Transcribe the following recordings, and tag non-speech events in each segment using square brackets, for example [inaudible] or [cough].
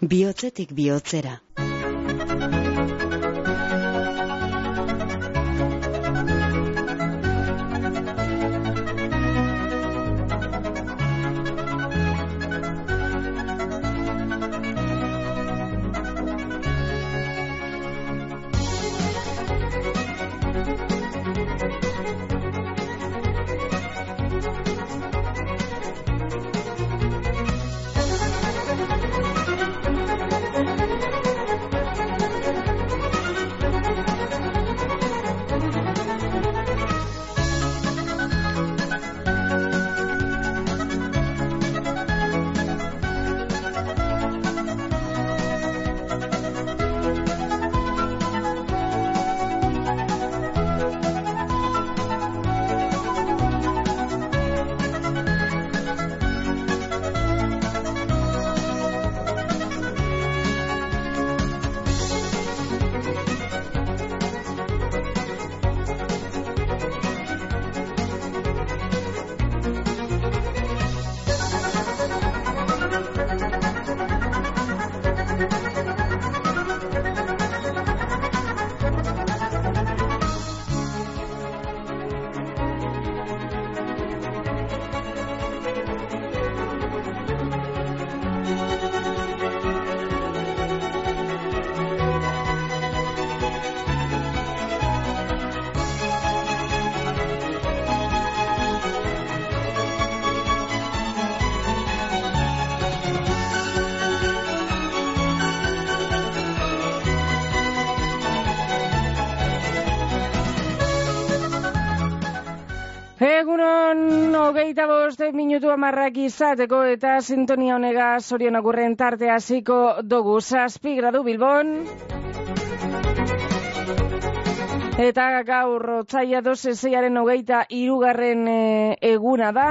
Biotzetik bihotzera. Minutu amarrak izateko eta sintonia honega zorion agurren tarte hasiko dugu zazpi gradu bilbon. Eta gaur otzaia dozeseiaren hogeita irugarren e, eguna da.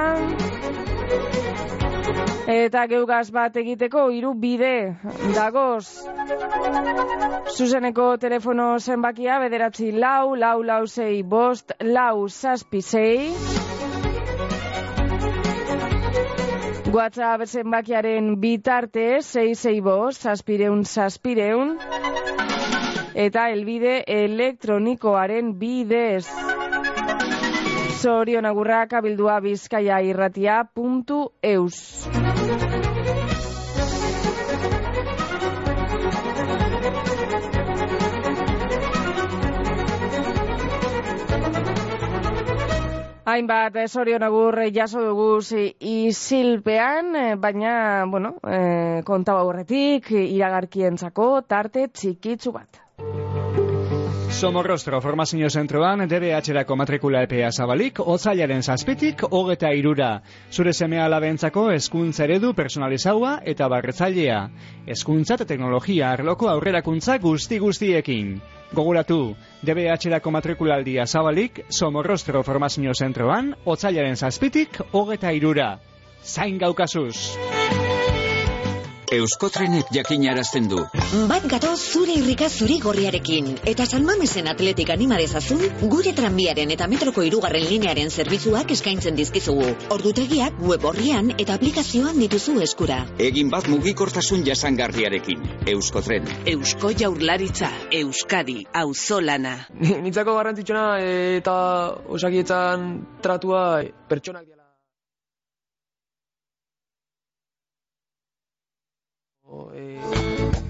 Eta geugaz bat egiteko hiru bide dagoz. Zuzeneko telefono zenbakia bederatzi lau, lau, lau, zei, bost, lau, zazpi, zei. WhatsApp zenbakiaren bitarte, zei, zei, bost, zazpireun, zazpireun. Eta elbide elektronikoaren bidez. Zorion agurrak abildua bizkaia irratia puntu eus. Hainbat, zorion agur jaso dugu isilpean, baina, bueno, eh, konta aurretik iragarkientzako tarte txikitzu bat. Somorrostro formazio zentroan DBH-erako matrikula epea zabalik, otzailaren zazpitik, hogeta irura. Zure semea alabentzako eskuntza eredu personalizaua eta barretzailea. Eskuntza eta teknologia arloko aurrerakuntza guzti-guztiekin. Goguratu, DBH-erako matrikulaldia zabalik, Somorrostro formazio zentroan, otzailaren zazpitik, hogeta irura. Zain gaukazuz! Euskotrenek jakinarazten du. Bat gato zure irrika zuri gorriarekin. Eta San Mamesen atletik anima dezazun, gure tranbiaren eta metroko irugarren linearen zerbitzuak eskaintzen dizkizugu. Ordutegiak web horrian eta aplikazioan dituzu eskura. Egin bat mugikortasun jasangarriarekin. Euskotren. Eusko jaurlaritza, Euskadi, auzolana. Nitzako garrantzitsuna eta osakietan tratua pertsonak Oh, yeah.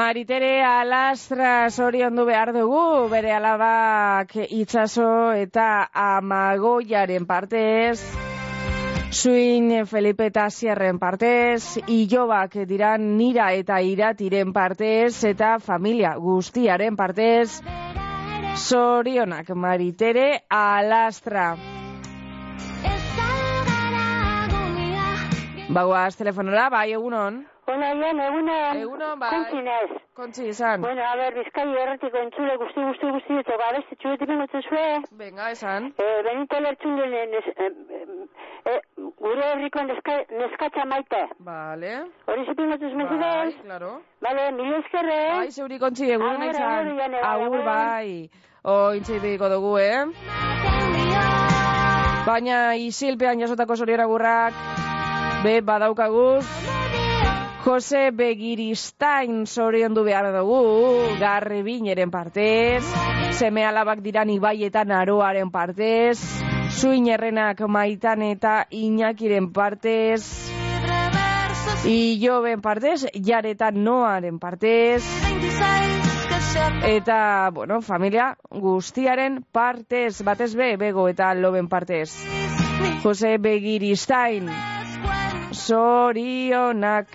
Maritere alastra zoriondu behar dugu, bere alabak itzaso eta amagoiaren partez, Suin Felipe eta Sierren partez, Ilobak diran nira eta iratiren partez, eta familia guztiaren partez, zorionak Maritere alastra. Bagoaz telefonora, bai, egunon. Hola, Ian, egunon. Egunon, bai. Kontzi. Kontzi izan. Bueno, a ver, bizkai erratiko entzule guzti, guzti, guzti, eta babeste txuetik bengotzen zue. Venga, esan. Eh, Benito lertzun nes, eh, eh, gure herriko neska, neskatza maite. Vale. Hori zipi ngotzen zuen Bai, claro. Vale, mila eskerre. Bai, zeuri kontzi, egunon izan. agur, bai. O, intzeipiko dugu, eh? Baina isilpean jasotako zorion agurrak, be, badaukaguz, Jose Begiristain zorion du behar dugu, garri bineren partez, seme alabak diran ibai eta naroaren partez, suinerrenak maitan eta inakiren partez, Iloben partez, jareta noaren partez, eta, bueno, familia guztiaren partez, batez be, bego eta loben partez. Jose Begiristain, zorionak.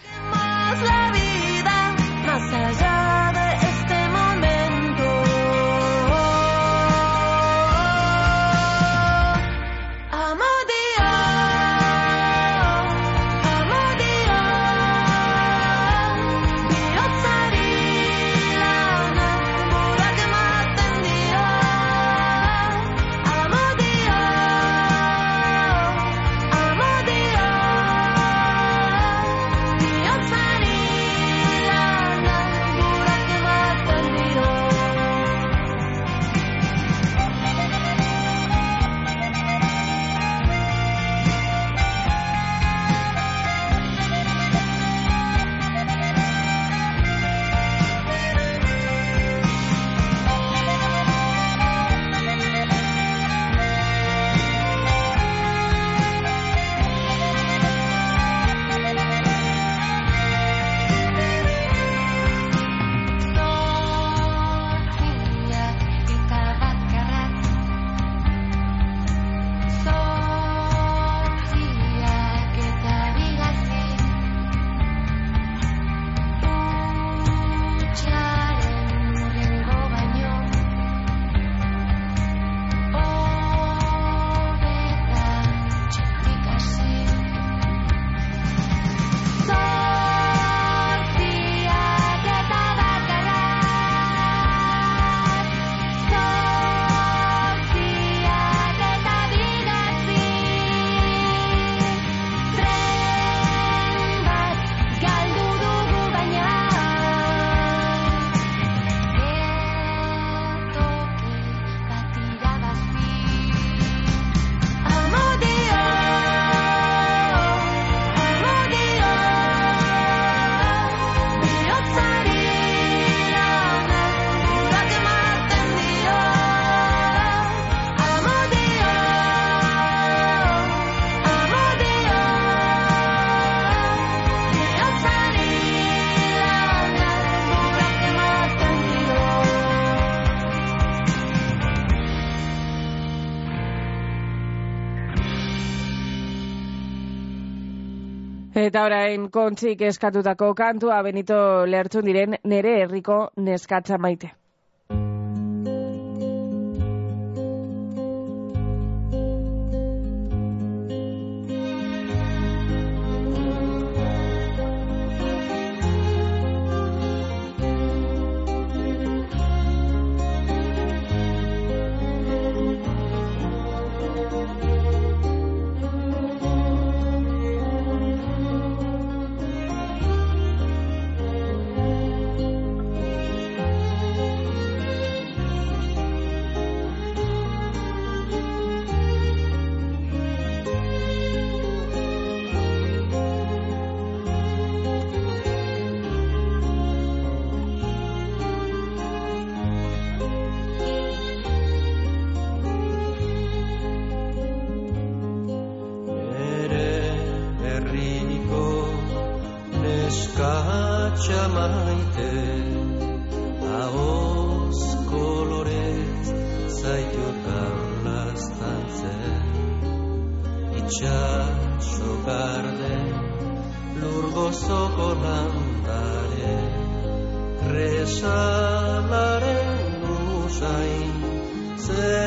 Eta orain kontzik eskatutako kantua Benito lertzun diren nere herriko neskatza maite. Gozoko landare Kresalaren usain. Zeru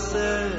said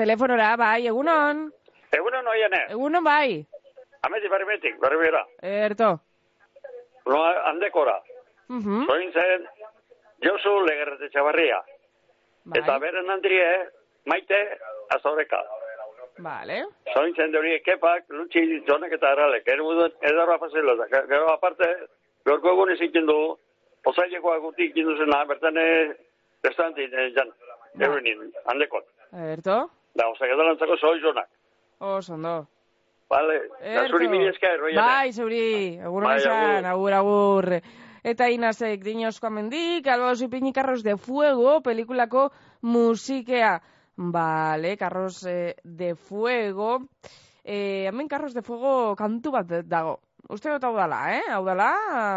telefonora, bai, egunon. Egunon oiene, Egunon, bai. ameti barimetik, barbera. Erto. No, handekora. Mhm. Soin zen, Josu Legerrete Txabarria. Bai. Eta beren handrie, maite, azoreka. Vale. Soin zen dori kepak, lutsi zonek eta dut, edarra fazelo. eta Gero aparte, gorko egun izikin du, pozaileko aguti ikin duzena, bertan restanti, jan, eurenin, handekot. Erto. Da, oza, gedalantzako zoi zonak. Oso, ondo. Vale, da zuri mila esker, oiene. Bai, zuri, egunon Bai, esan, agur, agur. Eta inazek, diñosko amendik, albaoso ipini Carros de Fuego, pelikulako musikea. Vale, Carros eh, de Fuego. Eh, hemen Carros de Fuego kantu bat dago. Uste dut hau dala, eh? Hau dala,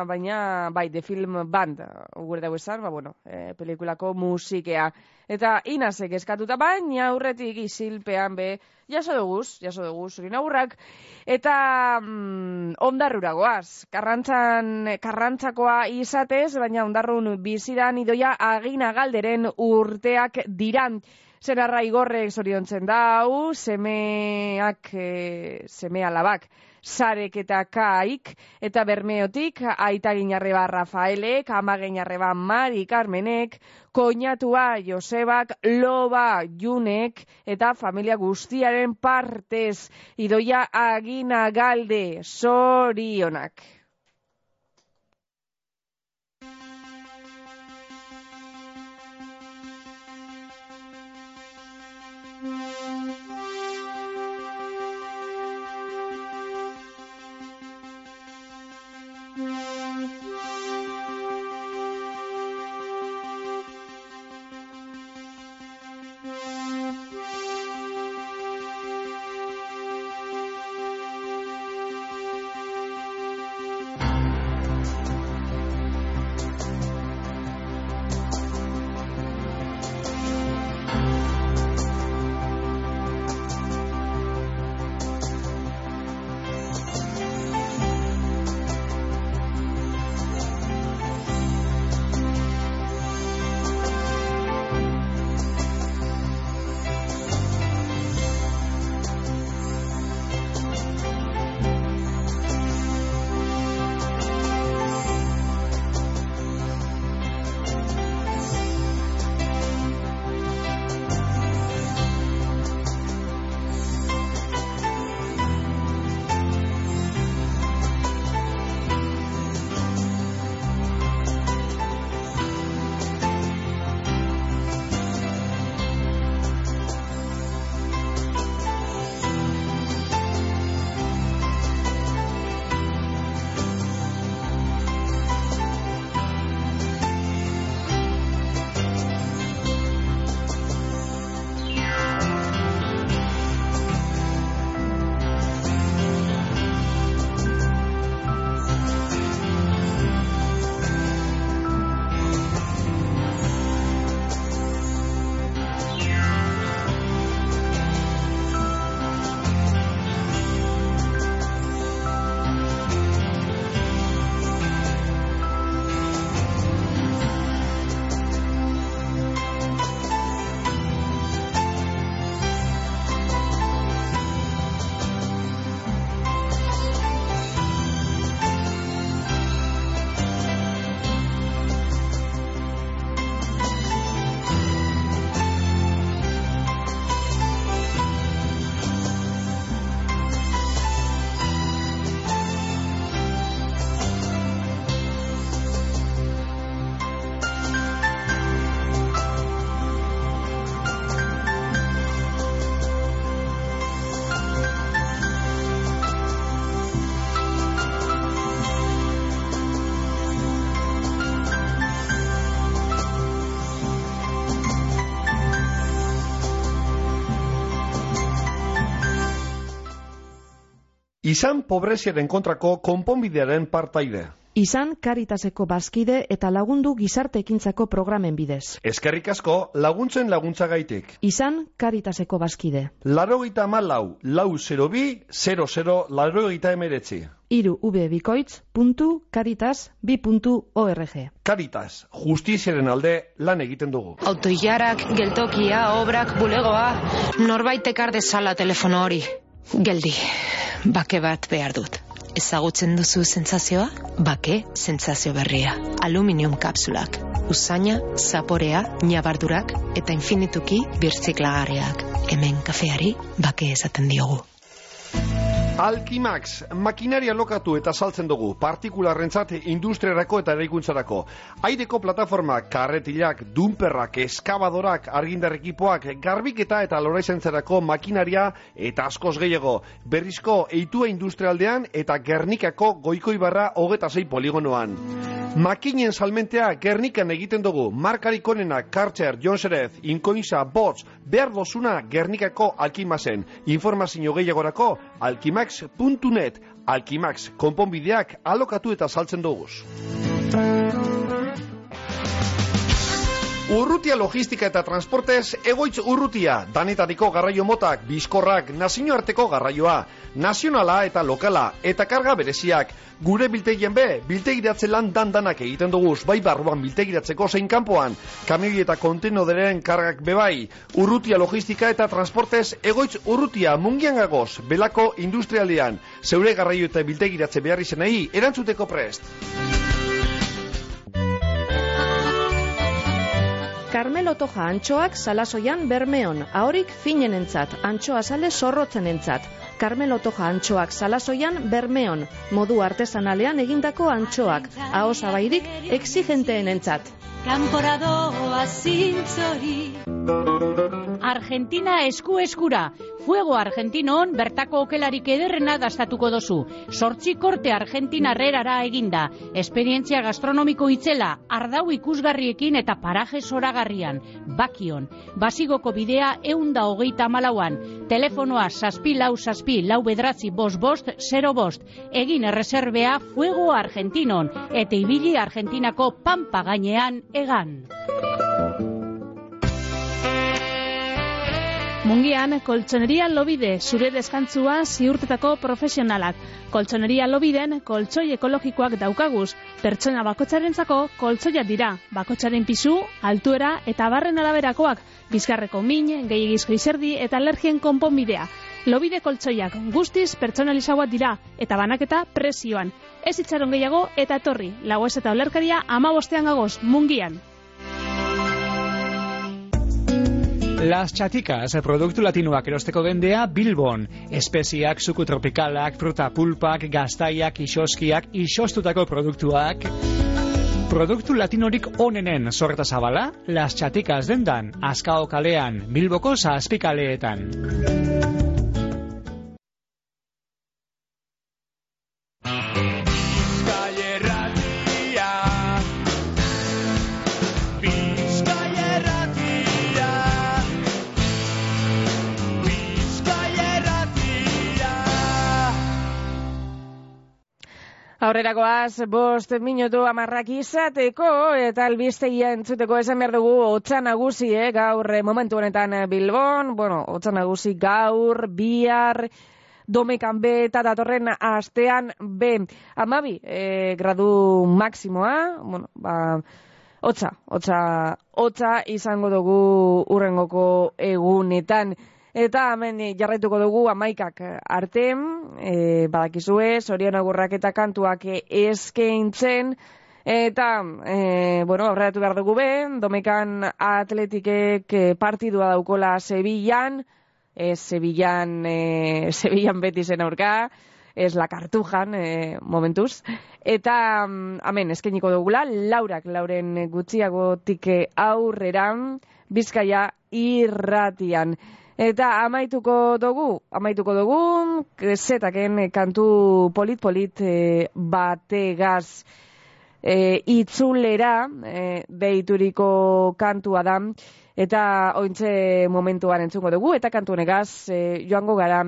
baina, bai, de film band, gure dago esan, ba, bueno, eh, pelikulako musikea. Eta inazek eskatuta baina aurretik isilpean be, jaso duguz, jaso duguz, hori aurrak. Eta mm, ondarrura goaz, karrantzan, karrantzakoa izatez, baina ondarrun bizidan idoia agina galderen urteak diran. Zerarra igorrek zoriontzen dau, semeak, e, seme alabak, sarek eta kaik, eta bermeotik, aita ginarreba Rafaelek, ama ginarreba Mari Carmenek, koinatua Josebak, loba Junek, eta familia guztiaren partez, idoia agina galde, zorionak. Izan pobreziaren kontrako konponbidearen partaide. Izan Caritaseko bazkide eta lagundu gizarte ekintzako programen bidez. Eskerrik asko laguntzen laguntzagaitik. Izan Caritaseko bazkide. Larogeita malau, lau 0 bi, 00, larogeita emeretzi. Iru ubebikoitz.caritas.org Caritas, justiziaren alde lan egiten dugu. Autoilarak, geltokia, obrak, bulegoa, norbait ekar dezala telefono hori. Geldi, bake bat behar dut. Ezagutzen duzu sentsazioa? Bake sentsazio berria. Aluminium kapsulak. Usaina, zaporea, nabardurak eta infinituki birtziklagarriak. Hemen kafeari bake esaten diogu. Alkimax, makinaria lokatu eta saltzen dugu, partikularrentzat industriarako eta eraikuntzarako. Aireko plataformak, karretilak, dumperrak, eskabadorak, argindar ekipoak, garbiketa eta loraizentzarako makinaria eta askoz gehiago. Berrizko eitua industrialdean eta Gernikako goikoibarra hogeta zei poligonoan. Makinen salmentea Gernikan egiten dugu, markarik onena, Kartzer, Jonserez, Inkoinza, Bots, behar dozuna Gernikako Alkimazen. Informazio gehiagorako, alkimax.net, Alkimax, konponbideak alokatu eta saltzen duguz. Urrutia logistika eta transportez egoitz urrutia, danetariko garraio motak, bizkorrak, nazioarteko garraioa, nazionala eta lokala, eta karga bereziak. Gure biltegien be, biltegiratze lan dandanak egiten duguz, bai barruan biltegiratzeko zein kanpoan, kamioi eta kontenoderen kargak bebai, urrutia logistika eta transportez egoitz urrutia mungian gagoz, belako industrialdean, zeure garraio eta biltegiratze behar izenei, erantzuteko prest. Carmelo Toja antxoak salasoian bermeon, ahorik finenentzat, antxoa sale zorrotzenentzat. Carmelo Toja antxoak salasoian bermeon, modu artesanalean egindako antxoak, aho zabairik exigenteenentzat. Kanporadoa zintzori Argentina esku eskura. Fuego Argentinon bertako okelarik ederrena dastatuko dozu. Sortzi korte Argentina herrerara eginda. Esperientzia gastronomiko itzela, ardau ikusgarriekin eta paraje zoragarrian. Bakion. Basigoko bidea eunda hogeita malauan. Telefonoa saspi lau saspi lau bedratzi bost bost zero bost. Egin erreserbea Fuego Argentinon. Eta ibili Argentinako pampa gainean egan. Mungian, koltsoneria lobide, zure deskantzua ziurtetako profesionalak. Koltsoneria lobiden, koltsoi ekologikoak daukaguz. Pertsona bakotxarentzako koltsoiak dira. Bakotxaren pisu, altuera eta barren araberakoak. Bizkarreko min, gehiagizko izerdi eta alergien konponbidea. Lobide koltsoiak guztiz pertsonalizauak dira eta banaketa presioan. Ez itxaron gehiago eta etorri. Lagoez eta olerkaria ama gagoz, mungian. Las Chaticas, produktu latinoak erosteko dendea Bilbon. Espeziak, suku tropikalak, fruta pulpak, gaztaiak, isoskiak, isostutako produktuak. Produktu latinorik onenen zorreta zabala, Las Chaticas dendan, Azkao kalean, Bilboko zazpikaleetan. Aurrerakoaz, bost minutu amarrak izateko eta albistegia entzuteko esan behar dugu otza nagusi, eh, gaur eh, momentu honetan eh, Bilbon, bueno, otza nagusi gaur, bihar, domekan be eta datorren astean be. Amabi, eh, gradu maksimoa, bueno, ba, otza, otza, otza izango dugu urrengoko egunetan. Eta hemen jarraituko dugu amaikak arte, e, badakizue, sorion agurrak eta kantuak eskaintzen, eta, e, bueno, aurreratu behar dugu be, domekan atletikek eh, partidua daukola Sevillan, ez Sevillan, e, [laughs] Sevillan beti zen aurka, ez la kartujan, e, momentuz. Eta, amen, eskainiko dugula, laurak, lauren gutxiagotik aurrera, bizkaia irratian. Eta amaituko dugu, amaituko dugu, zetaken kantu polit-polit e, bategaz. E, itzulera e, deituriko kantua da, eta ointze momentuan entzungo dugu, eta kantu negaz e, joango gara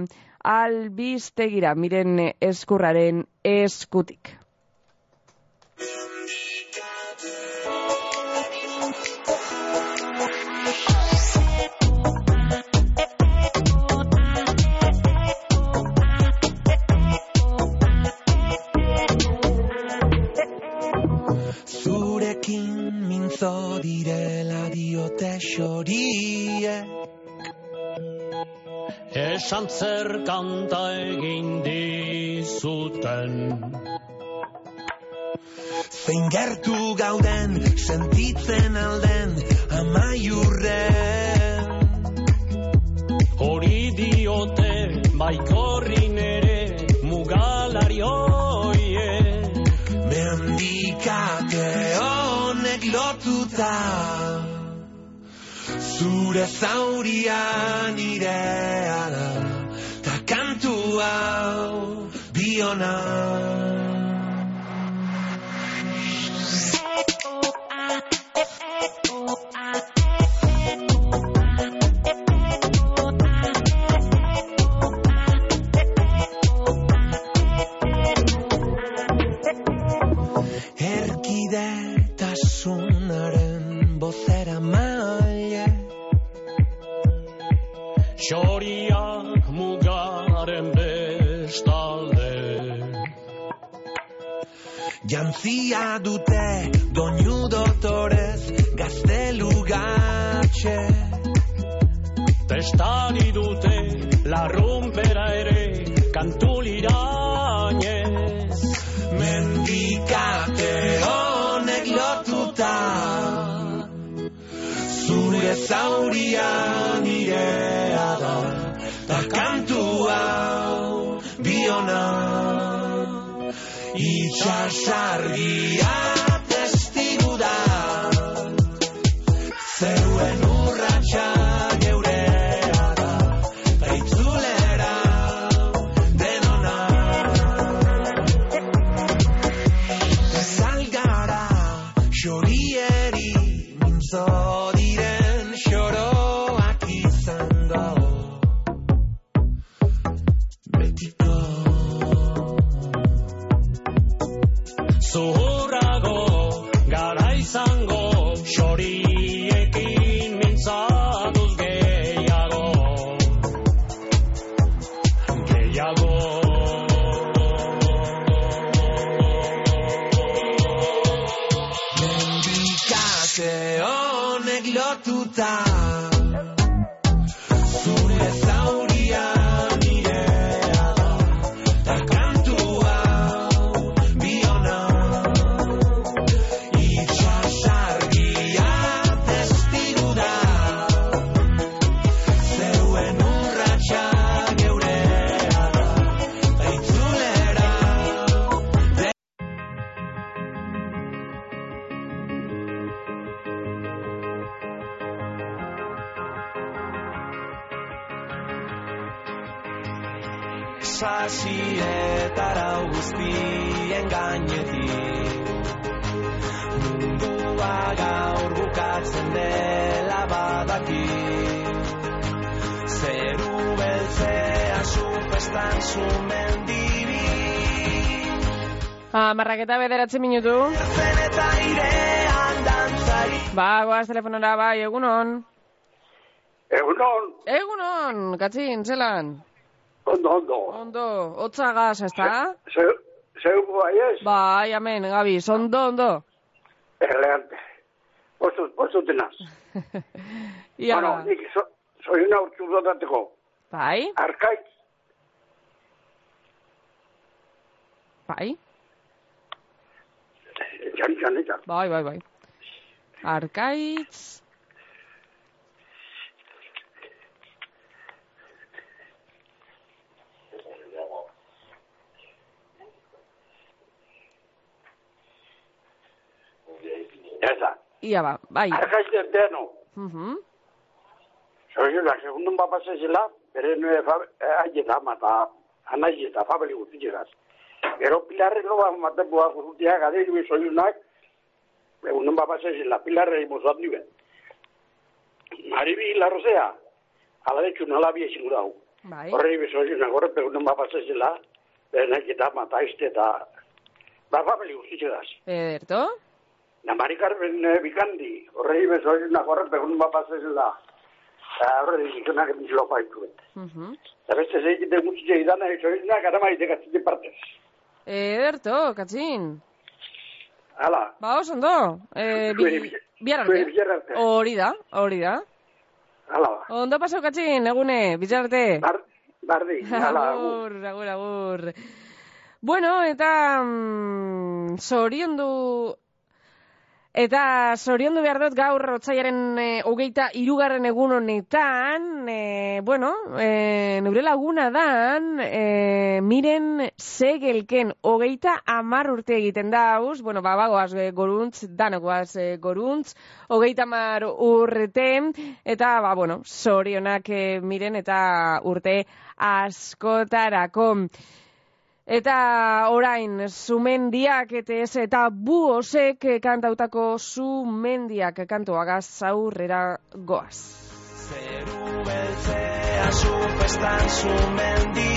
albiztegira, miren eskurraren eskutik. Mintzo direla diote xorie. Esan zer kanta egin dizuten. Zein gertu gauden sentitzen alden amaiurren. Hori diote baikorrin ere mugalari hoiek Mendikate honek lotuta. Zure zauria nirea da Ta kantu hau biona Jantzia dute doinu dotorez gaztelu gatxe. Testari dute larrumpera ere kantu lirainez Mendikate honek lotuta Zure zauria nirea da Ta kantu hau biona Itxasargia Sasietara guztien gainetik Mundua gaur bukatzen dela badaki Zeru beltzea supestan zumendibi Amarrak eta bederatzi minutu. Eta Ba, goaz telefonora, bai, egunon. Egunon. Egunon, katzin, zelan? Ondo, ondo. Ondo, hotza gaz, ezta? Zeu, zeu bai ez? Bai, amen, Gabiz, ondo, ondo. Elegante. Bostut, bostutenaz. Ia, [laughs] Bueno, nik so, soina urtsu dodateko. bai, Arkaitz, bai, jan, jan, jan. bai, bai, bai. Arkaitz, Ez da. ia ba, bai. Arkaitz den deno. Mhm. Soina, segundun bapasa zela, bere nue aieta mata, anaieta, fabeli guztiegaz. Gero pilarre loa matepua guztiak, adeiru soiunak, egunen bapasa zela, pilarre imozuat nuen. Maribi larrozea, ala dekun alabi ezin gura hau. Bai. Horrei besoiunak, horre pegunen bapasa zela, bere naiketa mata izte eta, ba, fabeli guztiegaz. Ederto? Namari Carmen eh, Bikandi, horrei besoiunak, horre pegunen bapasa zela, horre dizikunak emizlo paituet. Mhm. Eta beste zeikite gutxi idana, soiunak, arama itekatzen partez. Ederto, katzin. Hala. Ba, oso ondo. Eh, bi, Zure bi- bihar zure arte. Hori da, hori da. Hala. Ondo pasau katzin, egune, bihar arte. Bardi, [laughs] hala, agur. agur, agur. Bueno, eta mm, zoriondu Eta zoriondu behar dut gaur otzaiaren e, hogeita irugarren egun honetan, e, bueno, e, nure laguna dan, e, miren zegelken hogeita amar urte egiten dauz, bueno, ba, bagoaz e, goruntz, danokoaz e, goruntz, hogeita amar urte, eta, ba, bueno, zorionak e, miren eta urte askotarako. Eta orain, sumendiak eta eta buosek kantautako sumendiak kantuagaz aurrera goaz. Zeru beltzea supestan zumendibi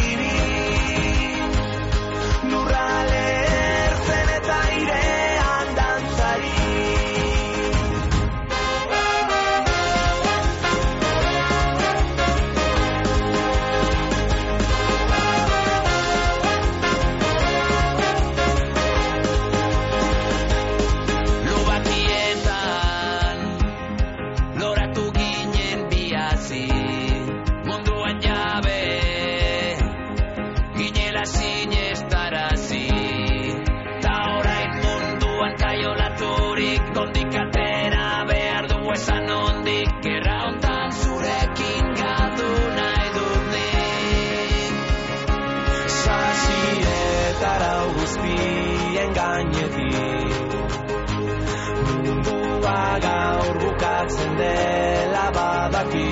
gaur bukatzen dela badaki.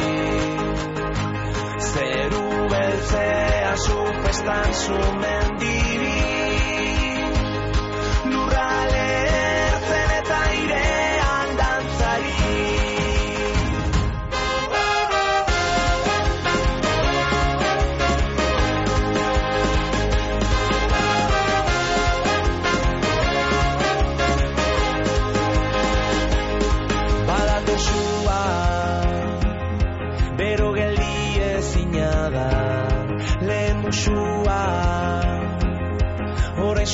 Zeru beltzea supestan sumendiri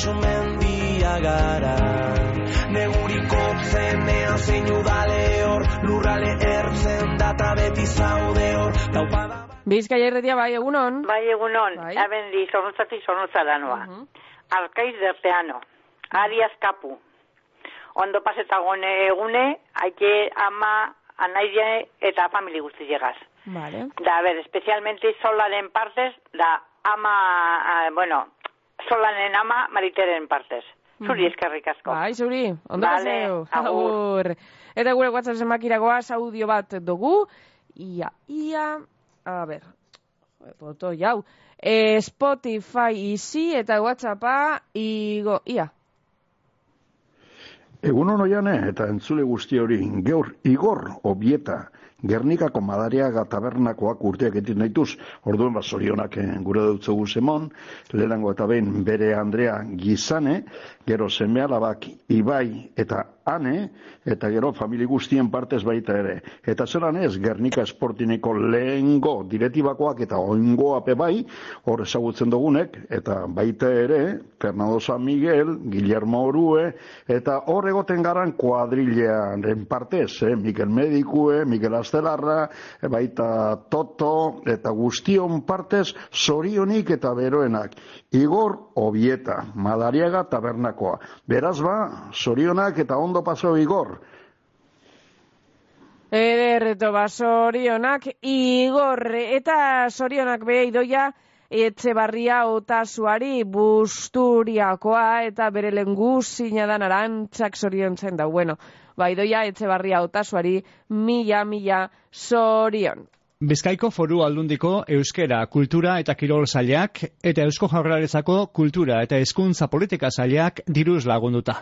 Horain sumendia gara Neguriko zenean zein udale hor Lurrale ertzen data beti zaude hor Taupada Bizkaia irretia bai egunon. Bai, egunon. Bai. Abendi, zornotzatik zornotzara noa. Alkaiz derteano. Arias kapu. Ondo pasetagon egune, haike ama, anaide eta famili guzti llegaz. Vale. Da, a ver, especialmente solaren partes, da ama, ah, bueno, solanen ama, mariteren partes. Zuri eskerrik asko. Bai, zuri, ondo Vale, agur. Eta gure WhatsApp zemakiragoa audio bat dugu. Ia, ia, a ber, boto jau. E, Spotify izi eta WhatsAppa igo, ia. Egun oiane eta entzule guzti hori, geur Igor Obieta, Gernikako madariaga tabernakoak urteak etin naituz, orduen bat zorionak eh, gure dutzugu zemon, lehenango eta behin bere Andrea Gizane, gero seme alabak Ibai eta Ane, eta gero famili guztien partez baita ere. Eta zelan ez, Gernika Esportineko lehengo diretibakoak eta oingo ape bai, hor ezagutzen dugunek, eta baita ere, Fernando San Miguel, Guillermo Orue, eta hor egoten garan kuadrilearen partez, eh? Mikel Medikue, Mikel Astelarra, eh, baita Toto, eta guztion partez, zorionik eta beroenak. Igor Obieta, Madariaga tabernakoa. Beraz ba, zorionak eta ondo paso Igor. Ederreto ba, sorionak, igorre, eta sorionak be idoia, etxe barria otasuari busturiakoa eta bere lengu zinadan arantzak sorion zen da. Bueno, ba, idoia etxe barria otasuari mila, mila sorion. Bizkaiko foru aldundiko euskera, kultura eta kirol zailak eta eusko jaurlaritzako kultura eta hezkuntza politika zailak diruz lagunduta.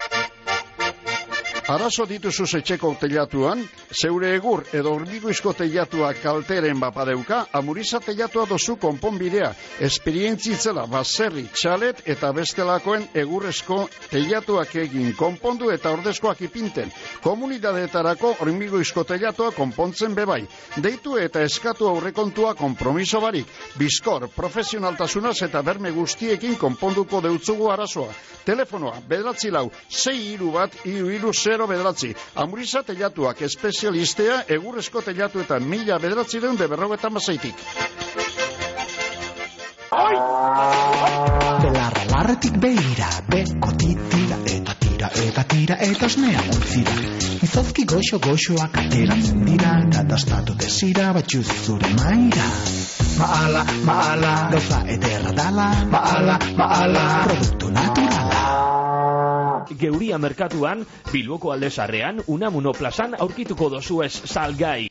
Arazo dituzu etxeko teilatuan, zeure egur edo hormigoizko teilatuak kalteren bapadeuka, amuriza teilatua dozu konponbidea, esperientzitzela baserri, txalet eta bestelakoen egurrezko teilatuak egin konpondu eta ordezkoak ipinten. Komunidadeetarako hormigoizko teilatua konpontzen bebai. Deitu eta eskatu aurrekontua kompromiso barik. Bizkor, profesionaltasunaz eta berme guztiekin konponduko deutzugu arazoa. Telefonoa, bederatzi lau, sei iru bat, iru iru zero bederatzi. Amuriza teilatuak espezialistea egurrezko teilatuetan mila bederatzi deun de berrogeta mazaitik. Belarra larretik beira, beko titira eta tira eta tira eta osnea ontzira. Izozki goxo goxoak ateratzen dira, gadastatu desira batxuz zure maira. Maala, maala, gauza ederra dala, maala, maala, produktu naturala. Geuria merkatuan, Bilboko aldezarrean, Unamuno plazan aurkituko dozu ez salgai.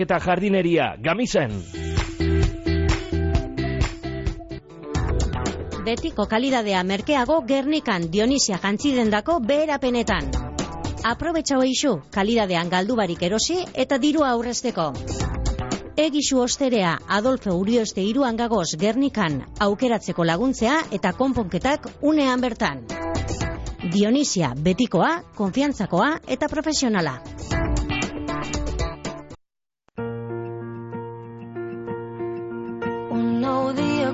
eta jardineria, gamizen. Betiko kalidadea merkeago Gernikan Dionisia jantzidendako beherapenetan. Aprobetxau eixu, kalidadean galdubarik erosi eta dirua aurrezteko. Egisu osterea Adolfo Urioste iruan gagoz Gernikan aukeratzeko laguntzea eta konponketak unean bertan. Dionisia betikoa, konfiantzakoa eta profesionala.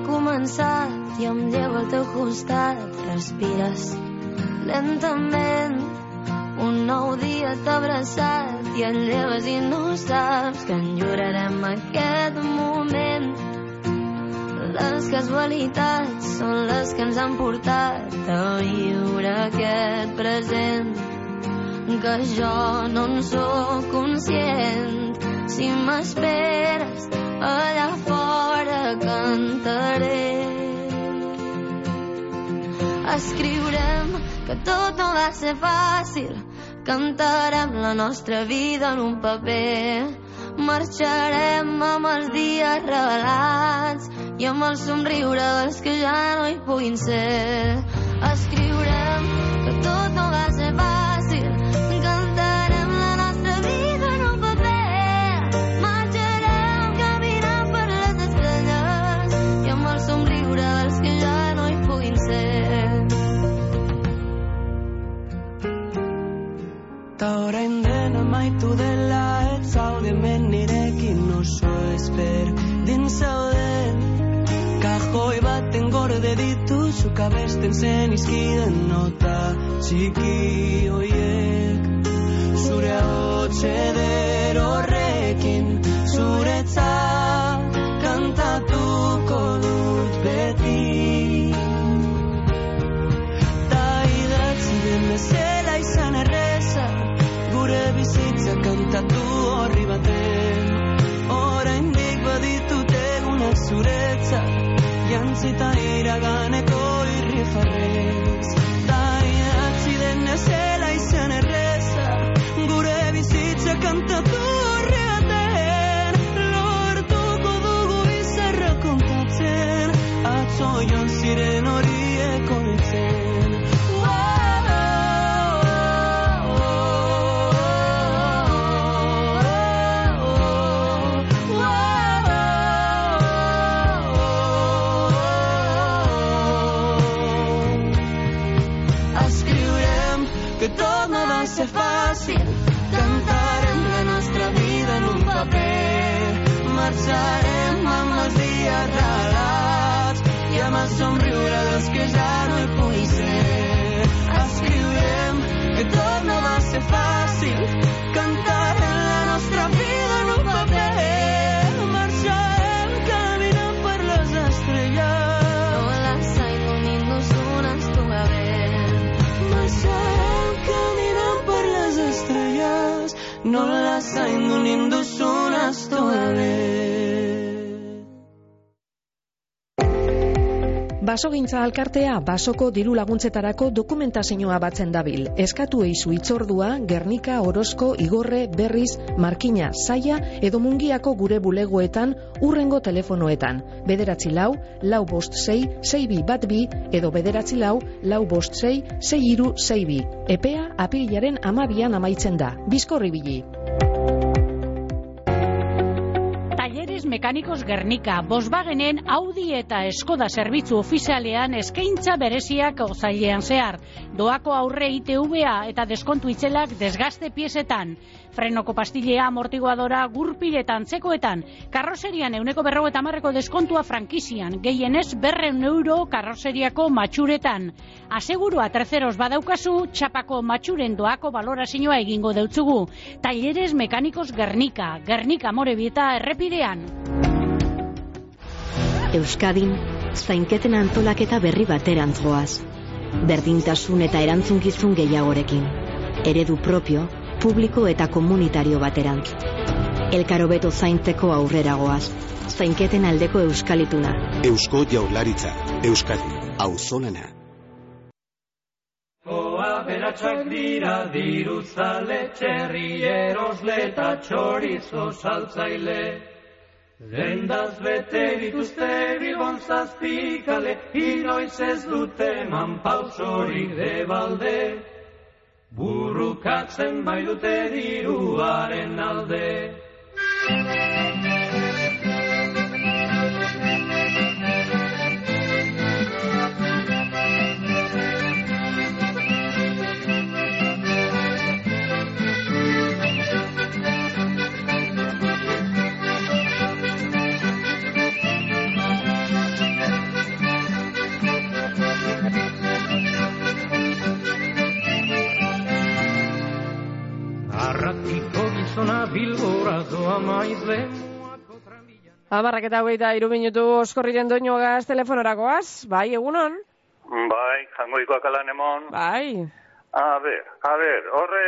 Començat i em llevo al teu costat, respires lentament. Un nou dia t'ha abraçat i et lleves i no saps que enllorarem aquest moment. Les casualitats són les que ens han portat a viure aquest present que jo no en sóc conscient. Si m'esperes allà fora cantaré. Escriurem que tot no va ser fàcil, cantarem la nostra vida en un paper. Marxarem amb els dies revelats i amb el somriure dels que ja no hi puguin ser. Escriurem que tot no va ser Basogintza alkartea basoko diru laguntzetarako dokumentazioa batzen dabil. Eskatu eizu itzordua, Gernika, Orozko, Igorre, Berriz, Markina, Zaia edo Mungiako gure bulegoetan urrengo telefonoetan. Bederatzi lau, lau bost sei, sei bi bat bi edo bederatzi lau, lau bost sei, sei iru sei bi. Epea apirilaren amabian amaitzen da. Bizkorri bili. Mekanikos Gernika, Volkswagenen Audi eta Skoda zerbitzu ofizialean eskaintza bereziak ozailean zehar. Doako aurre ITVA eta deskontu itzelak desgaste piezetan. Frenoko pastillea, amortiguadora, gurpiletan, tzekoetan. Karroserian euneko berro eta marreko deskontua frankizian. Gehienez berreun euro karroseriako matxuretan. Asegurua terceros badaukazu, txapako matxuren doako balorazioa egingo deutzugu. Talleres Mekanikos Gernika, Gernika Morebieta errepidean. Euskadin, zainketen antolaketa berri baterantz goaz. Berdintasun eta erantzunkizun gehiagorekin. Eredu propio, publiko eta komunitario baterantz. Elkaro beto zaintzeko aurrera goaz. Zainketen aldeko euskalituna. Eusko Jaurlaritza, Euskadi, auzolana. Oa beratxak dira dirutzale, txerri erosle eta txorizo saltzaile. Dendaz bete dituzte bilbon zazpikale, inoiz ez dute eman pausorik debalde. Burrukatzen bai dute diruaren alde. Amaiz Amarrak eta hogeita iru minutu oskorriren doinoagaz telefonorakoaz, bai, egunon? Bai, jangoikoak alan emon. Bai. A ver, a ver, horre,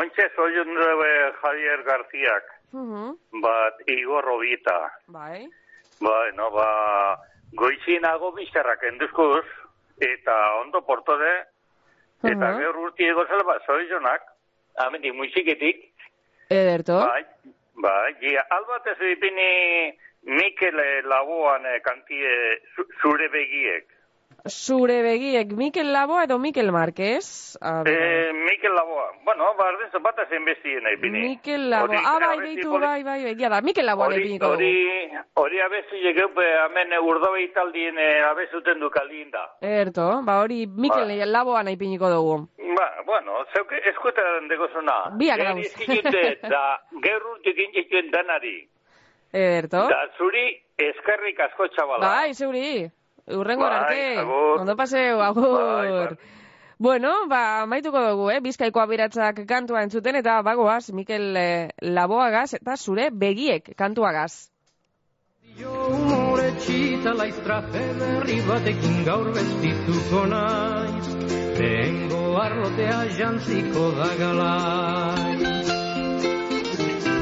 ointxe zoiun dube Javier Garziak, Mhm. bat Igor Robita. Bai. Bai, no, ba, goizinago bizarrak enduzkuz, eta ondo portode, eta Mhm. gero urti ego zela, ba, zoizonak, amendik musiketik, Ederto. bai, bai, ja, albatez ipini Mikel Laboan eh, kantie zu- zure begiek. Zure begiek, Mikel Laboa edo Mikel Marquez? Eh, Mikel Laboa. Bueno, bardin zapata zen bestien ipini. Mikel Laboa. Ah, bai, poli- bai, bai, egia da. Mikel Laboa Hori, lepiniko dugu. hori, hori abezi jegeupe hemen urdobe italdien eh, abezuten du kaldien da. Ederto, ba hori Mikel Laboa nahi piniko dugu. Ba, bueno, zeuke eskuetan degozuna. Biak Geri dauz. eskidute da gerrurtik injekten danari. Ederto. Da zuri eskerrik asko txabala. Bai, zeuri. Urrengo Bai, arte. agur. Ondo paseo, agur. Bai, bai. Bueno, ba, maituko dugu, eh? Bizkaiko abiratzak kantua entzuten eta bagoaz, Mikel eh, Laboagaz eta zure begiek kantuagaz. Humore txita laiztra berri batekin gaur bestituko naiz Lehengo arlotea jantziko da galaiz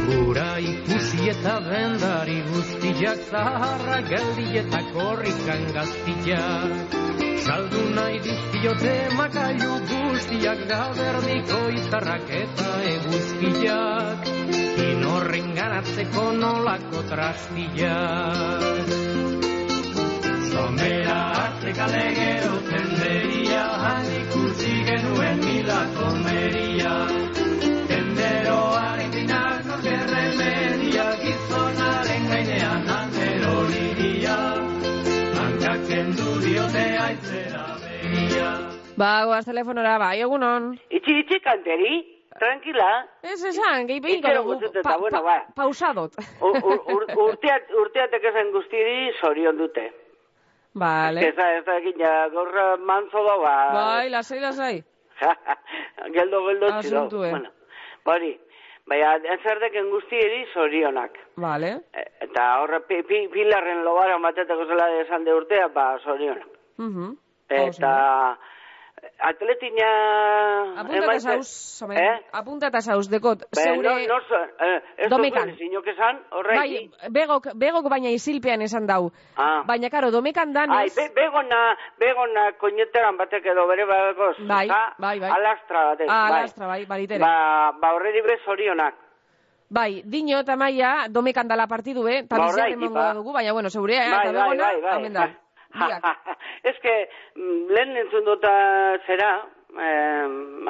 Gura ikusi eta bendari guztiak zaharra geldi eta korrikan gaztiak Saldu nahi dizkiote makailu guztiak da berdiko izarrak eta eguzkiak. Inorren ganatzeko nolako trastiak. Somera hartzeka legero tenderia Han ikusi genuen milako meria begia Bagoaz telefonora, bai, egunon. Itxi, itxi, kanteri, tranquila. Ez esan, gehi dugu. guztut eta, Pa- bueno, ba. Pausadot. U- u- ur- urteat, urteatek esan guztiri zorion dute. Vale. Ez da, ez da, egin, ja, gaur eh, mantzo da, ba. Bai, lasai, lasai. [laughs] geldo, geldo, txido. Asuntu, eh. Bueno, bari, baina, ezerdeken guztiri zorionak. Vale. E- Eta horre, pi, pi, pilarren lobara mateteko zela esan de urtea, ba, zorionak. Mhm. Eta, atletina... Apunta eta somen. Eh? Apunta eta dekot. Be, Zeure... no, no, eh, ez Domekan. zinok esan, horreki. Bai, begok, begok baina isilpean esan dau. Ah. Baina, karo, domekan Ai, danez... be, begona, begona koñeteran batek edo bere badekoz. Bai, bai, bai. Alastra batek, Ah, bai. alastra, bai, baritere. Ba, ba horreri bre zorionak. Bai, dino eta maia domekan dala partidu, eh? Eta Ba, emango ba. dugu, baina, bueno, zeurea, eh? Bai, eta bai, begona, bai, bai. hemen da. [laughs] Que, mm, lehen entzun dota zera, eh,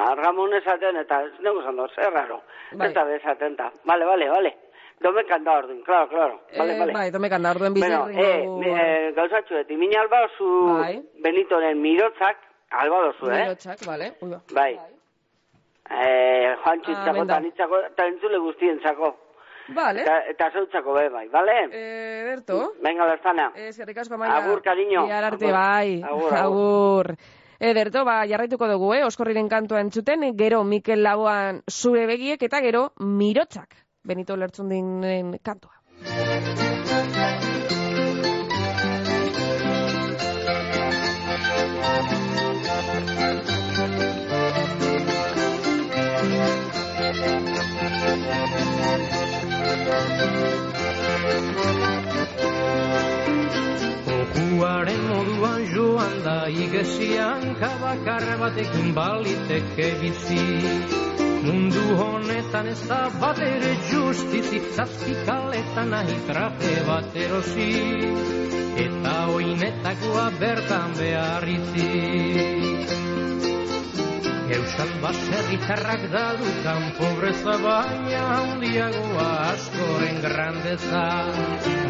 argamon esaten, eta ez nego zan dut, zer raro. Bai. Ez da bezaten ta. Vale, vale, vale. Domekan da ordin, claro, claro. Vale, Eh, vale. Bai, domekan da, orduen bizi Bueno, herringo eh, dugu. eh, gauzatxu, eti min alba zu Bai. Benitoren mirotzak, alba dozu, eh? Mirotxak, vale. Ui, ba. Bai. Eh, Juan Ah, Txutzako, hemen da. eta nitzako, eta entzule guztientzako. Vale. Eta, eta zeutzako be, bai, vale? Eh, Berto. Venga, lastana. Eskerrik asko, maia. Agur, cariño. Bihar arte, bai. Agur, [laughs] agur. agur. Ederto, ba, jarraituko dugu, eh? Oskorriren kantua entzuten, gero Mikel Laboan zure begiek, eta gero mirotzak. Benito Lertzundinen kantua. Okuaren moduan joan da igesian kabakar batekin baliteke bizi. Mundu honetan ez da bat ere justizi, zazpikaletan nahi traje bat erosi. Eta oinetakoa bertan behar izi. Euskal baserritarrak dadukan pobreza baina handiagoa askoren grandeza.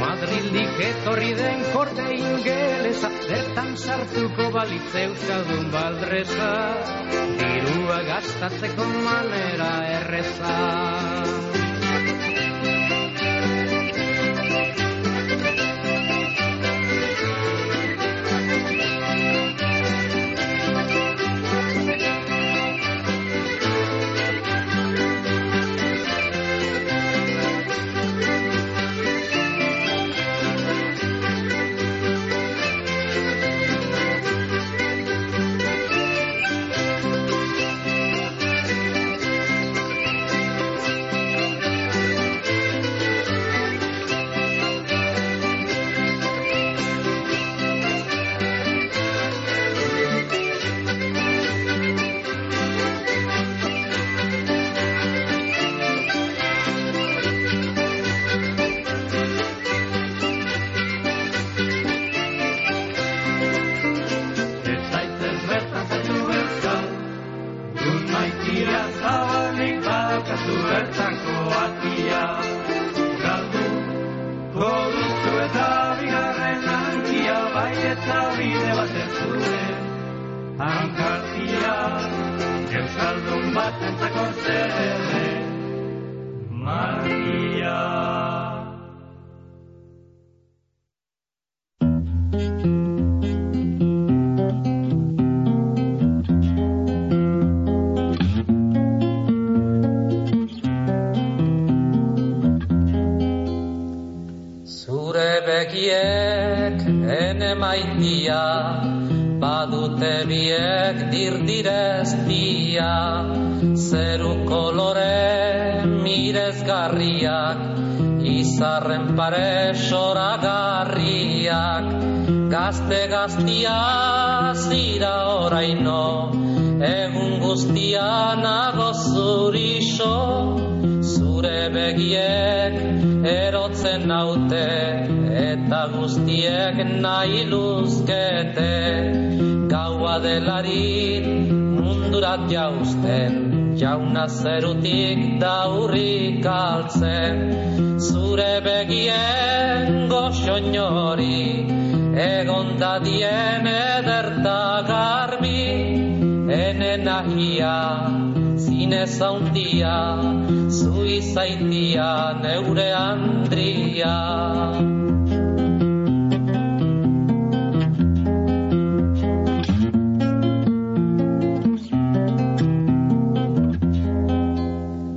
Madrildik etorri den korte ingelesa, bertan sartuko balitz euskaldun baldreza. Dirua gastatzeko manera erreza. Gaztia zira oraino, egun guztia nago zurixo, zure begiek erotzen naute. Eta guztiek nahi luzkete gaua delarin mundurat jausten. Jauna zerutik daurrik altzen zure begien goxoinori egon dadien ederta garbi ene nahia zinez haundia, zu izaitia neure Andria.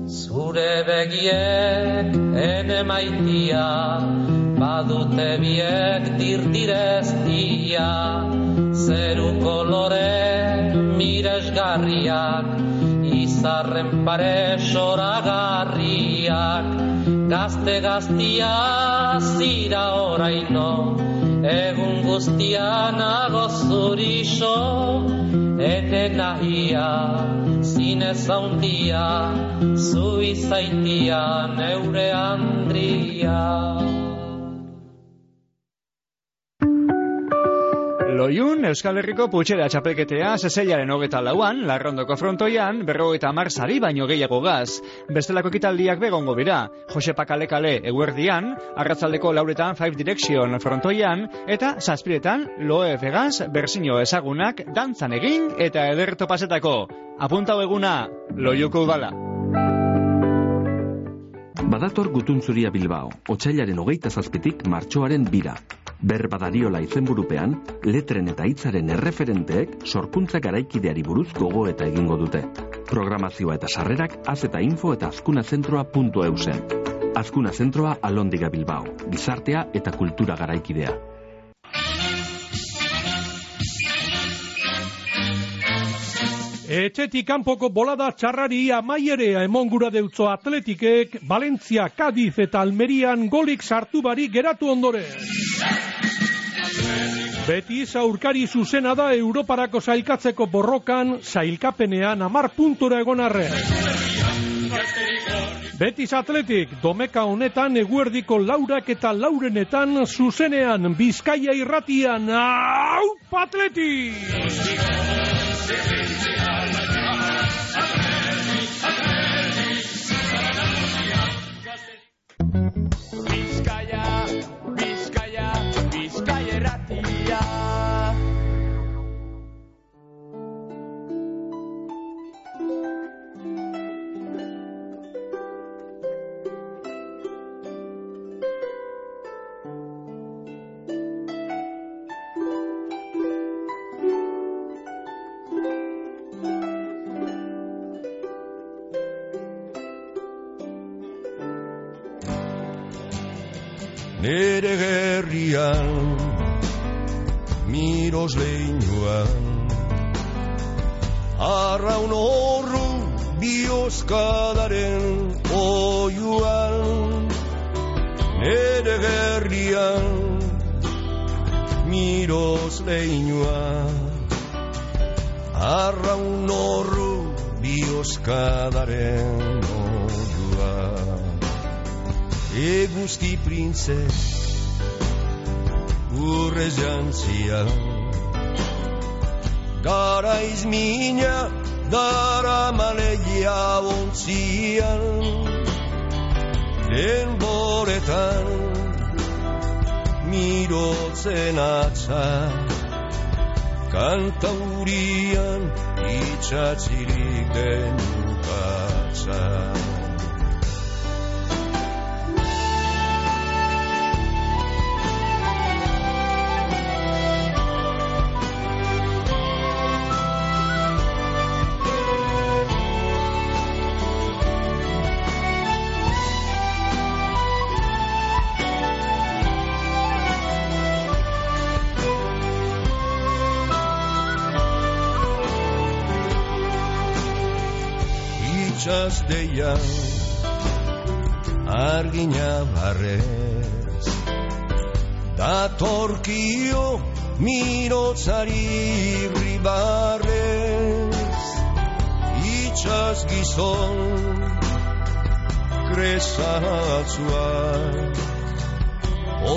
Zure begiek ene maitia, badute biek dirdireztia, zeru kolore miresgarriak, izarren pare soragarriak, gazte gaztia zira oraino, egun guztian nago zurixo, ene nahia, zinez haundia, zu izaitia neure Andria. Loiun, Euskal Herriko putxera txapelketea zezeilaren hogeta lauan, larrondoko frontoian, berrogeita mar sari baino gehiago gaz. Bestelako ekitaldiak begongo bira, Jose Pakale-kale eguerdian, arratzaldeko lauretan Five Direction frontoian, eta zazpiretan Loe Vegaz berzino ezagunak dantzan egin eta ederto pasetako. Apuntau eguna, Loiuko udala. Badator gutuntzuria Bilbao, otxailaren hogeita zazpitik martxoaren bira. Berbadariola izenburupean, letren eta hitzaren erreferenteek sorkuntza garaikideari buruz gogo eta egingo dute. Programazioa eta sarrerak az eta info eta azkunazentroa.eu zen. Azkuna Zentroa Alondiga Bilbao, gizartea eta kultura garaikidea. Etxetik kanpoko bolada txarrari amaierea emongura deutzo atletikek, Valentzia, Cadiz eta Almerian golik sartu bari geratu ondore. Beti aurkari zuzena da Europarako zailkatzeko borrokan, zailkapenean amar puntura egon arre. Betis Atletik, domeka honetan eguerdiko laurak eta laurenetan zuzenean Bizkaia irratian, hau Atletik! Gerrian, miros leinuan, arraun horru bioskadaren oiuan. Nere gerrian, miros leinuan, arraun horru bioskadaren oiuan. Eguzki printze urrez jantzia Garaiz mina dara maleia Ia ontzian Denboretan Mirotzen atza. Kantaurian Itxatzirik den deia argina barrez datorkio mirotzari ribarrez itxas gizon kresatzua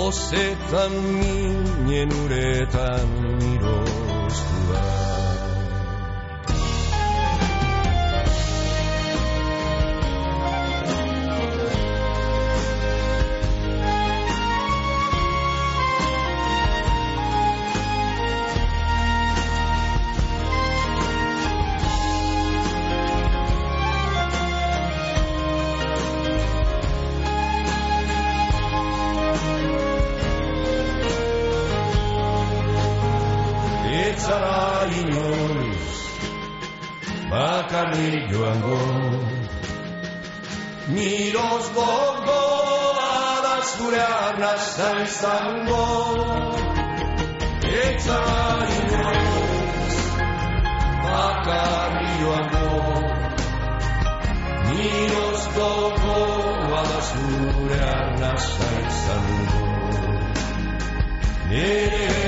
ozetan minen uretan Miroz gogoa da zure arnazta izango Nere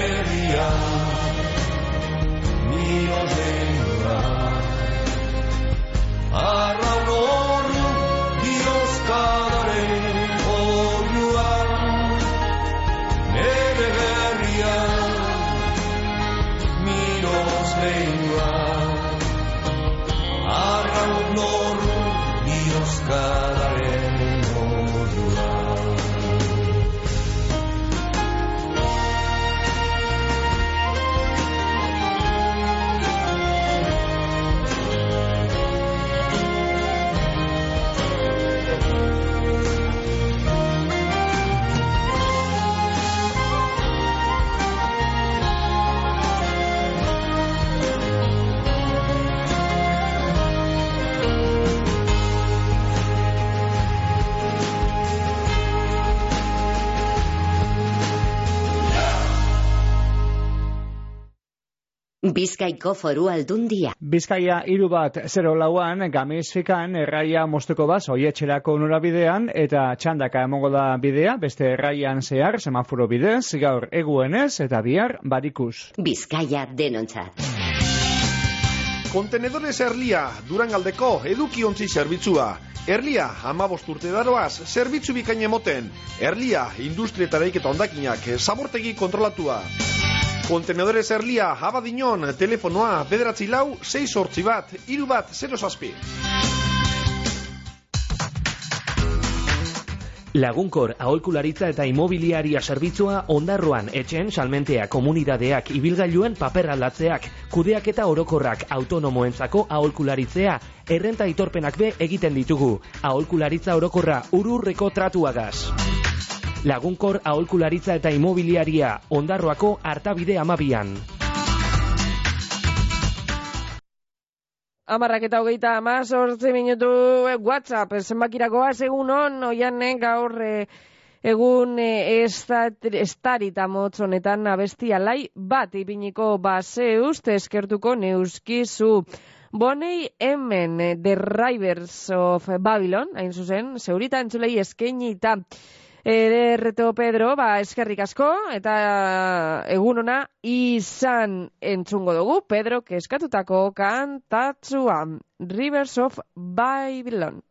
Bizkaiko foru aldundia. Bizkaia hiru bat 0 lauan gamizfikan erraia mosteko bat oietxerako norabidean eta txandaka emongo da bidea beste erraian zehar semaforo bidez gaur eguenez eta bihar barikuz. Bizkaia denontzat. Kontenedores Erlia, Durangaldeko edukiontzi zerbitzua. Erlia, amabost urte daroaz, zerbitzu bikain emoten. Erlia, industrietaraik eta ondakinak, zabortegi kontrolatua. Kontenedores Erlia, abadinon, telefonoa, bederatzi lau, 6 sortzi bat, iru bat, 0 zazpi. Lagunkor aholkularitza eta imobiliaria zerbitzua ondarroan etxen salmentea komunidadeak ibilgailuen paper aldatzeak, kudeak eta orokorrak autonomoentzako aholkularitzea, errenta aitorpenak be egiten ditugu. Aholkularitza orokorra ururreko tratuagaz. Lagunkor aholkularitza eta imobiliaria ondarroako hartabide amabian. Amarrak eta hogeita amazortzi minutu eh, WhatsApp, zenbakirakoa segun on, eh, gaur eh, egun eh, estat, estarita motz honetan abestia lai bat ipiniko base uste eskertuko neuskizu. Bonei hemen, eh, The Rivers of Babylon, hain zuzen, zeurita entzulei eskaini eta Ederreto Pedro, ba, eskerrik asko, eta egun ona izan entzungo dugu, Pedro, keskatutako kantatzua, Rivers of Babylon.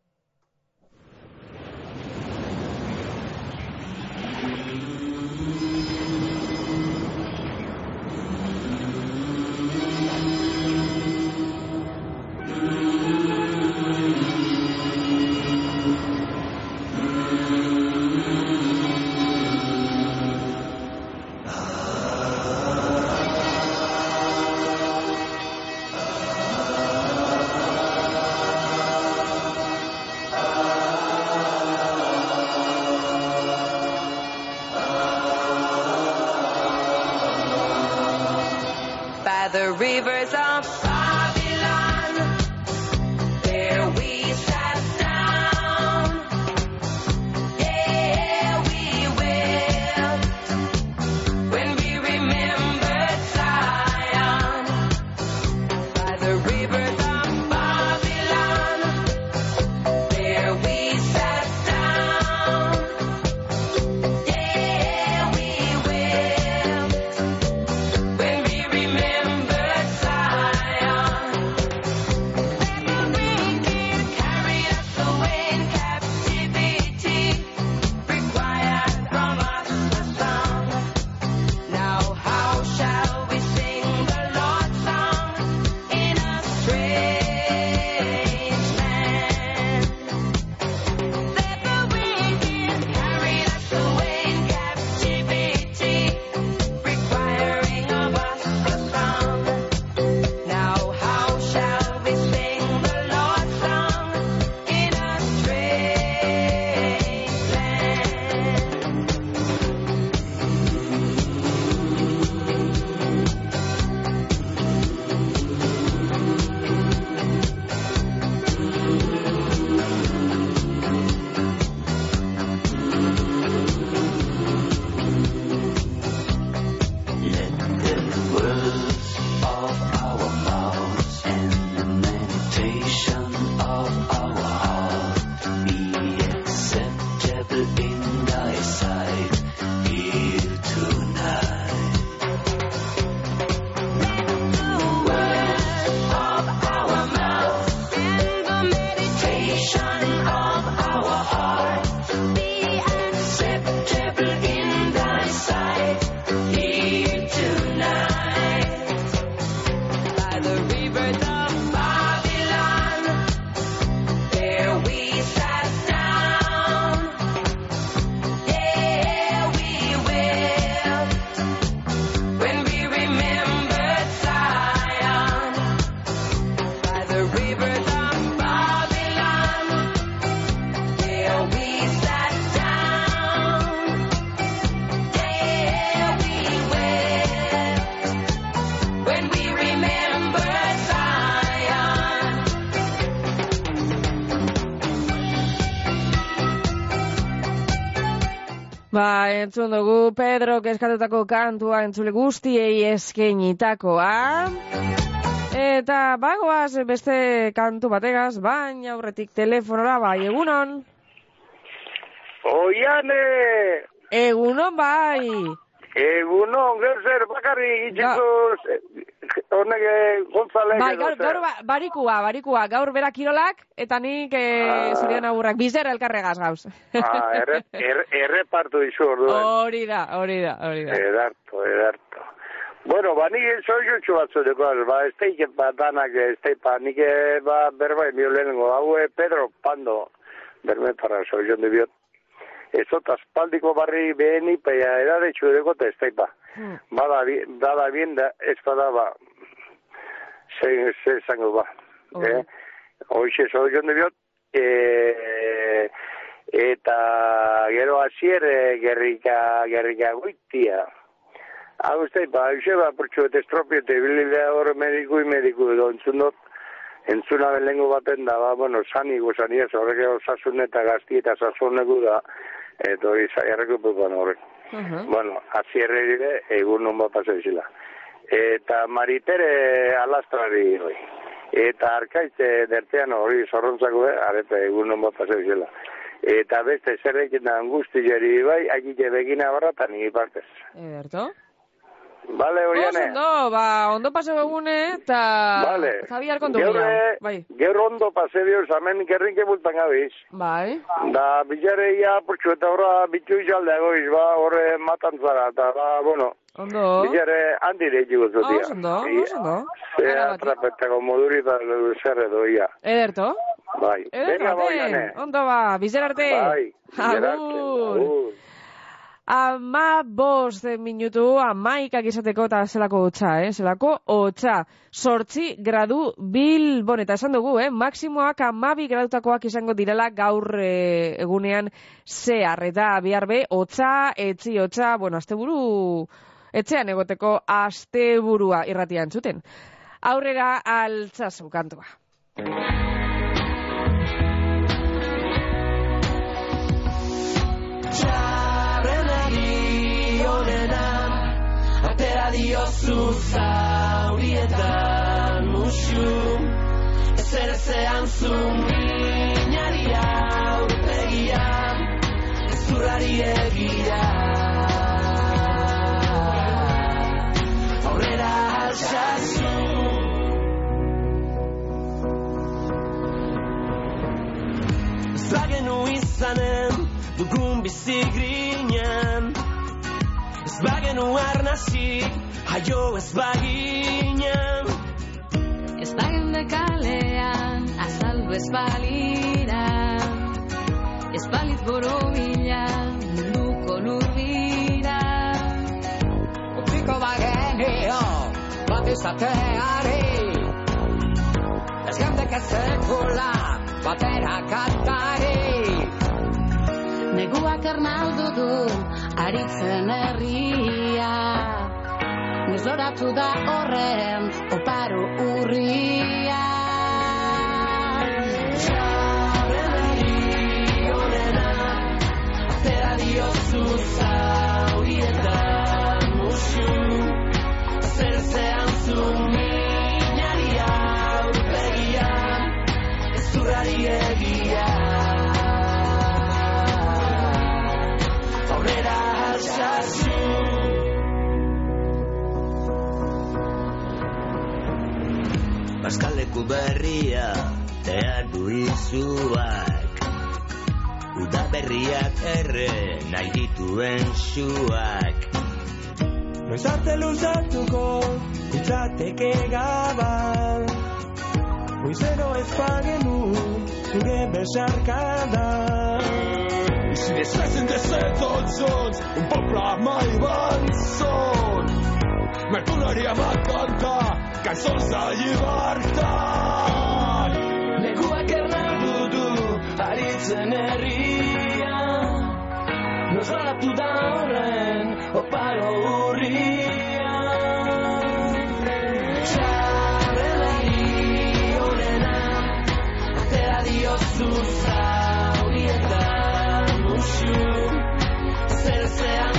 Entzun dugu Pedro eskatutako kantua entzule guztiei eskenitakoa. Eta bagoaz beste kantu bategaz, baina aurretik telefonora bai, egunon. Oiane, Egunon bai. Egunon, gero zer bakarri itxiko honek eh, González Bai, gaur, gaur ba, barikua, barikua, gaur bera kirolak, eta nik eh, Ah. zurion agurrak, bizera elkarregaz gauz. Ah, erre, erre, errepartu izu orduen. Hori da, hori da, hori da. Edarto, edarto. Bueno, ba, nik soilutxu batzu dekoaz, ba, ez teik ba, danak, ez teik, ba, nik eh, ba, berba emio lehenengo, hau eh, Pedro Pando, berme para soilun de biot. Ez ot, aspaldiko barri beheni, peia edade txudeko, eta ez teik, ba. Bada, dada bien, da, ez bada, ba, ze, ze zango, ba. Eh? Hoxe, soilun de biot, eh, eta gero hasier eh, gerrika, gerrika guitia. Hau uste, ba, hoxe, ba, portxu, eta estropio, eta bililea hor mediku, mediku, edo entzun dut, entzuna belengo baten da, ba, bueno, sanigo, sania, horrek osasun eta gazti eta sasoneko da, eta hori zaiarreko pupan horrek. Bueno, azierre dire, egun non bat izela. Eta maritere alastrari hoi. Eta arkaitze dertean hori zorrontzako, eh, arete egun non bat izela. Eta beste zerrekin da angustillari bai, akite begina barratan nire partez. Ederto? Bale, Oso horiane? ondo, ba, ondo paseo egune, eta Vale. Javier kontu eh, Bai, Gaur ondo pase bioz, hemen gerrinke bultan gabiz. bai. Da, bilareia, portxu, eta horra bitu izalde goiz, ba, horre matan zara, eta, ba, bueno, Ondo. bilare handi deitiko zutia. Oso ondo, ondo. Ze atrapetako moduri da zer edo ia. Ederto? Bai. Ederto, Venga, arte. Ondo ba, bizer arte. Bai, bizer arte, Agur. Ama bost minutu, amaikak izateko eta zelako hotza, eh? Zelako hotza. Sortzi gradu bilbon, eta esan dugu, eh? Maksimoak amabi gradutakoak izango direla gaur eh, egunean zehar. Eta bihar be, hotza, etzi hotza, bueno, asteburu etxean egoteko asteburua irratian zuten. Aurrera altzazu kantua. Diozu zaurietan musu Ezer ezean zu minari aurpegian Ez bagenu izanen dugun bizi Ez bagenu arnasi jaio ez baginen Ez bagende kalean, azaldu ez balira. Ez balit borobila, munduko lurbira Utziko bagenio bat izateari Ez gendek ez sekula batera kantari. Neguak ernaldu du, aritzen herria. Nezoratu da horren, oparo urria Baskaleku berria tean du izuak Uda berriak erre nahi dituen suak. Noiz arte luzatuko Itzateke gabal. Goizero ez bagenu Zure besarkada Si desfessen desertotzons Un poble mai avançon Me tornaria a cantar cançons de llibertat Neguak ernaldu du Aritzen herria Nosalatu da horren Oparo urria Txarrenari onena Atera diozu zaurietan musu Zer zean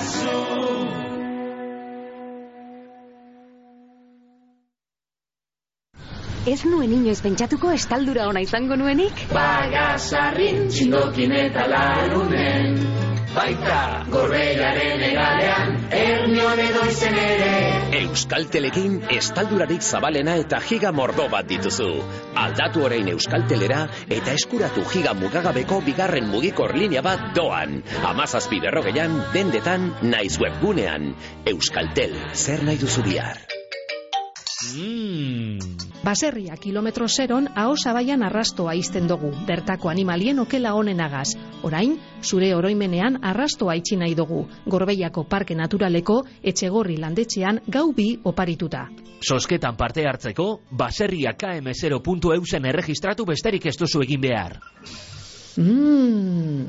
altsasu Ez nuen inoiz pentsatuko estaldura ona izango nuenik? Bagasarrin txindokin eta larunen Baita gorbeiaren egalean Ernion edo izen ere Euskaltelekin estaldurarik zabalena eta giga mordo bat dituzu. Aldatu orain Euskaltelera eta eskuratu giga mugagabeko bigarren mugikor linea bat doan. Amazazpi berrogeian, dendetan, naiz webgunean. Euskaltel, zer nahi duzu bihar? Baserria kilometro zeron aho zabaian arrastoa izten dugu, bertako animalien okela honenagaz. Orain, zure oroimenean arrastoa itxi nahi dugu, gorbeiako parke naturaleko etxegorri landetxean gau bi oparituta. Sosketan parte hartzeko, baserria km0.eusen erregistratu besterik ez duzu egin behar. Mm.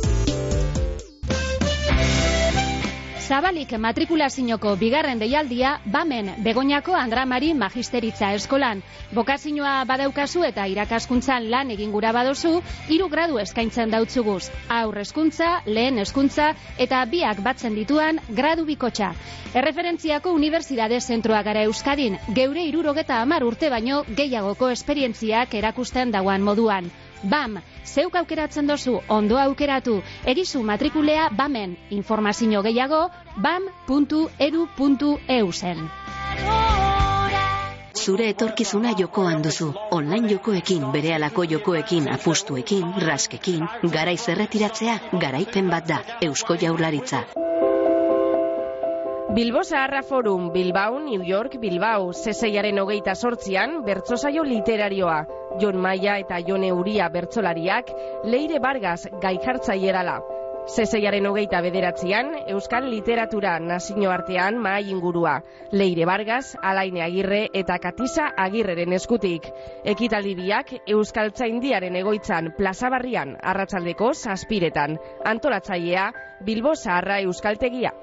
Zabalik matrikulazinoko bigarren deialdia, bamen Begoñako Andramari Magisteritza Eskolan. Bokazinoa badaukazu eta irakaskuntzan lan egin gura badozu, hiru gradu eskaintzen dautzuguz. Aur hezkuntza, lehen hezkuntza eta biak batzen dituan gradu bikotxa. Erreferentziako Unibertsitate Zentroa gara Euskadin, geure irurogeta amar urte baino gehiagoko esperientziak erakusten dauan moduan. BAM, zeuk aukeratzen dozu, ondo aukeratu, egizu matrikulea BAMen, informazio gehiago, bam.edu.eu zen. Zure etorkizuna jokoan duzu. Online jokoekin, berehalako jokoekin, apustuekin, raskekin, garaiz erretiratzea, garaipen bat da. Eusko Jaurlaritza. Bilbo Zaharra Forum, Bilbao, New York, Bilbao, zeseiaren hogeita sortzian, bertsosaio literarioa. Jon Maia eta Jone Uria bertsolariak, Leire Vargas gaikartzaierala. Zeseiaren hogeita bederatzean, Euskal Literatura nazioartean mahai ingurua. Leire Vargas, Alaine Agirre eta Katisa Agirreren eskutik. Ekitaldi biak Euskal Tzaindiaren egoitzan plazabarrian arratsaldeko zazpiretan. Antolatzailea, Bilbo Zaharra Euskaltegia.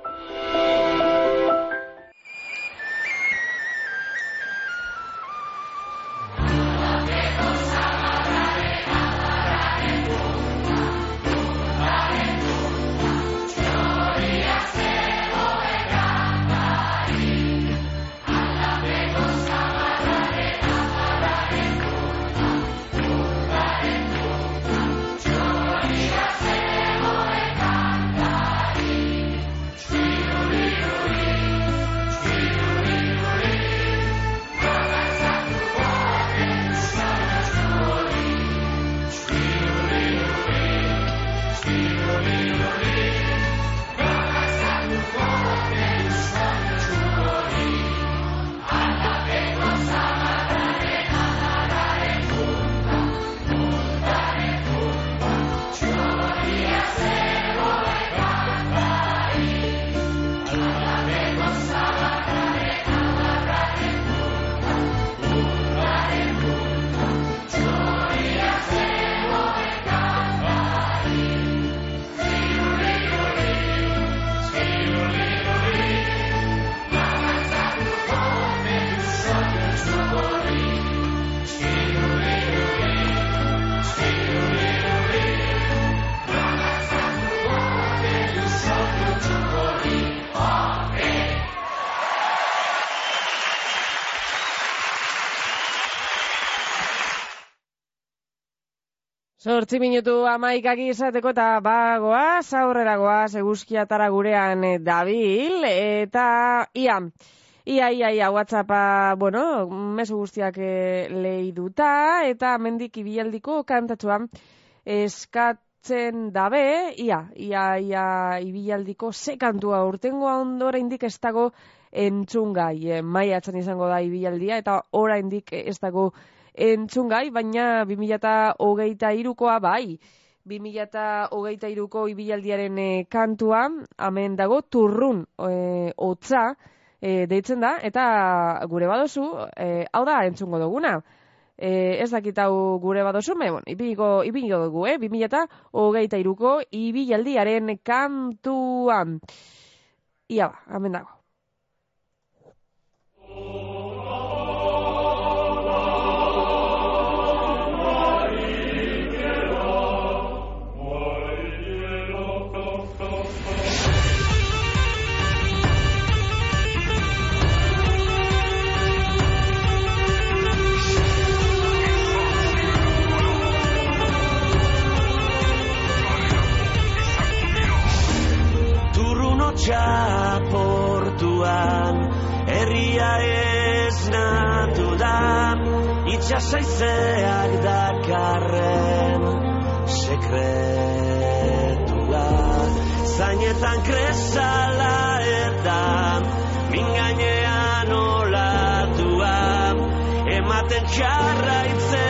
Zortzi minutu amaikak izateko eta bagoaz, aurrera goaz, eguzkiatara gurean eh, dabil, eta ia, ia, ia, ia, whatsappa, bueno, mesu guztiak eh, lehiduta, eta mendik ibialdiko kantatxua eskatzen dabe, ia, ia, ia, ibialdiko ze kantua urtengoa ondora indik ez dago entzungai, eh, maiatzen izango da ibialdia, eta ora indik ez dago entzungai, baina 2008 irukoa bai. 2008 iruko ibilaldiaren e, kantua, hemen dago turrun e, e, deitzen da, eta gure badozu, e, hau da entzungo duguna. E, ez dakit hau gure badozu, me, bon, ipiniko, ipiniko dugu, eh? 2008 iruko ibilaldiaren kantua. Ia ba, hemen dago. Turrun hotxa portuan Herria ez natu da Itxasaizeak dakarren Sekretua. Zainetan kresala eta Mingainean olatua Ematen jarraitzeko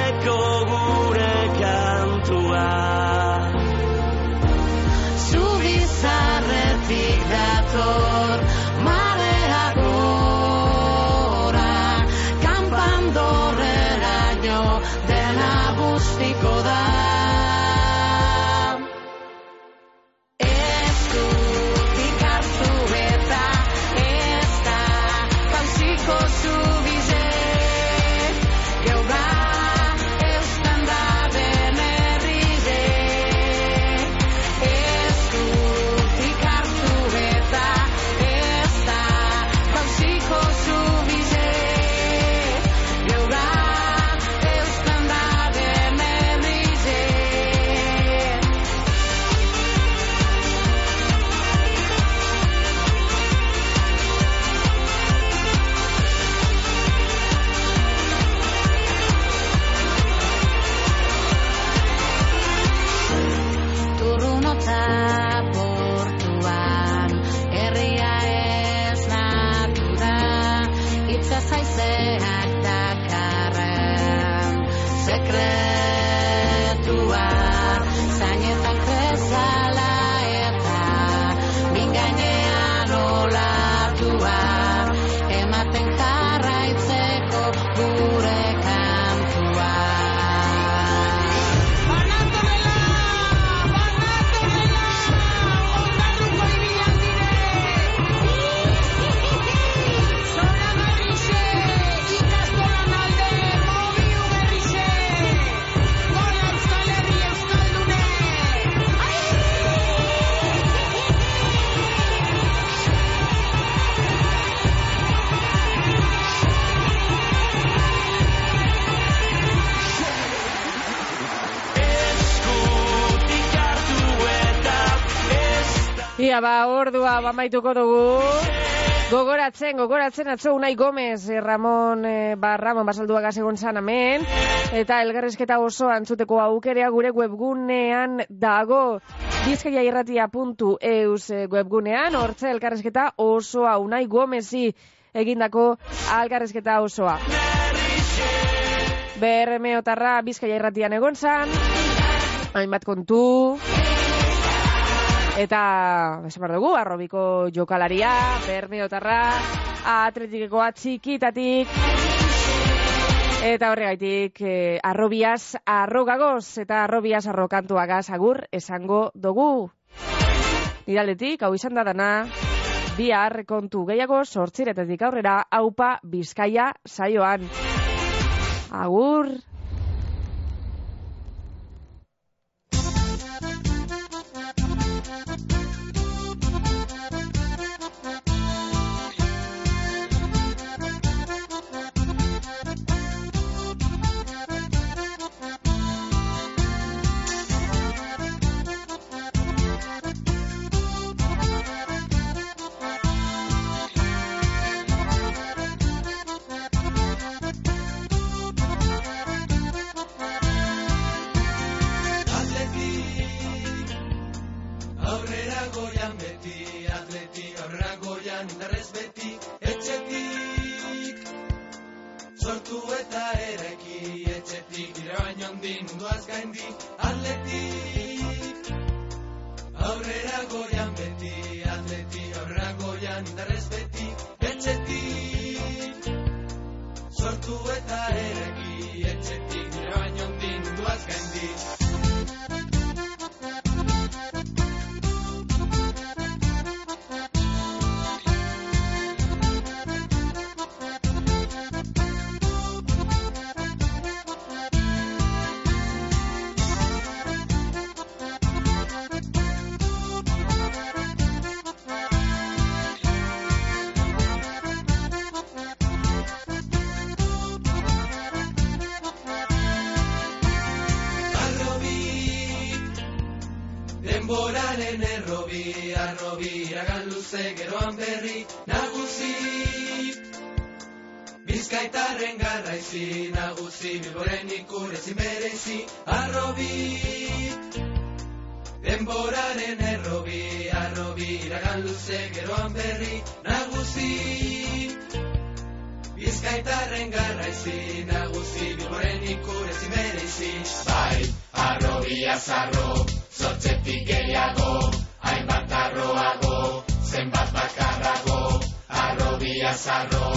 Ia, ba, ordua bamaituko dugu. Gogoratzen, gogoratzen atzo Unai Gomez, eh, Ramon, eh, ba, Ramon Basalduaga egon zan hemen, eta elgarrezketa oso antzuteko aukerea gure webgunean dago. Bizkaiairratia.eus eh, webgunean, hortze elkarrezketa osoa Unai Gomezi egindako algarrezketa osoa. Bermeotarra Bizkaia irratian egon zan, hainbat kontu, Eta, esan behar dugu, arrobiko jokalaria, bermeotarra, atletikekoa txikitatik, eta horregaitik, eh, arrobiaz arrogagoz, eta arrobiaz arrokantuagaz agur esango dugu. Nidaletik, hau izan da dana, bihar kontu gehiago sortziretetik aurrera, haupa bizkaia saioan. Agur! Garraizi, nagusi, bilboren ikur ezin berezi, arrobi. Denboraren errobi, arrobi, iragan luze geroan berri, nagusi. Bizkaitarren garraizi, nagusi, bilboren ikur ezin berezi, bai, arrobia zarro, zortzetik gehiago, hainbat arroago, zenbat bakarrago, arrobia zarro,